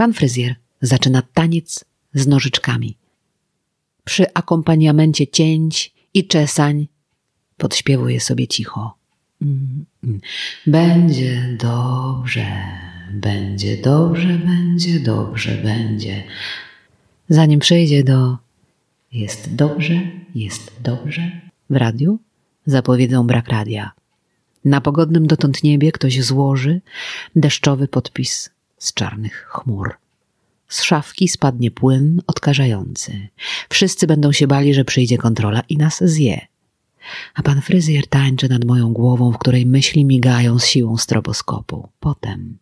Pan fryzjer zaczyna taniec z nożyczkami. Przy akompaniamencie cięć i czesań podśpiewuje sobie cicho. Będzie dobrze, będzie dobrze, będzie dobrze, będzie. Zanim przejdzie do jest dobrze, jest dobrze, w radiu zapowiedzą brak radia. Na pogodnym dotąd niebie ktoś złoży deszczowy podpis z czarnych chmur. Z szafki spadnie płyn odkażający. Wszyscy będą się bali, że przyjdzie kontrola i nas zje. A pan fryzjer tańczy nad moją głową, w której myśli migają z siłą stroboskopu. Potem,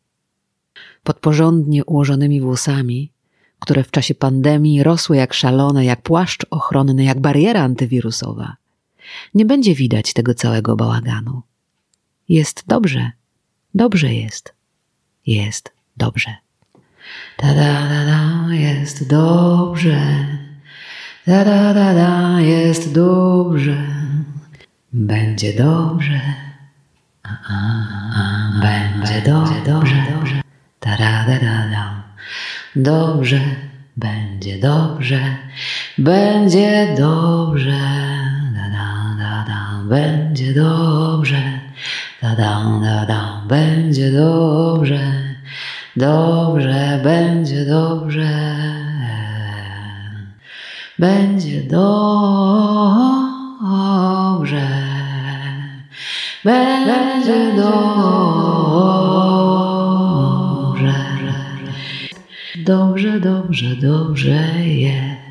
pod porządnie ułożonymi włosami, które w czasie pandemii rosły jak szalone, jak płaszcz ochronny, jak bariera antywirusowa, nie będzie widać tego całego bałaganu. Jest dobrze, dobrze jest, jest dobrze. Da da da da, jest dobrze. Da da da da, jest dobrze. Będzie dobrze. A, a, a, będzie dobrze, dobrze, dobrze. Da da da da da. Dobrze, będzie dobrze. Będzie dobrze. Da da da da, będzie dobrze. Da da da da, będzie dobrze. Dobrze, będzie dobrze. Będzie dobrze. Będzie dobrze. Dobrze, dobrze, dobrze jest.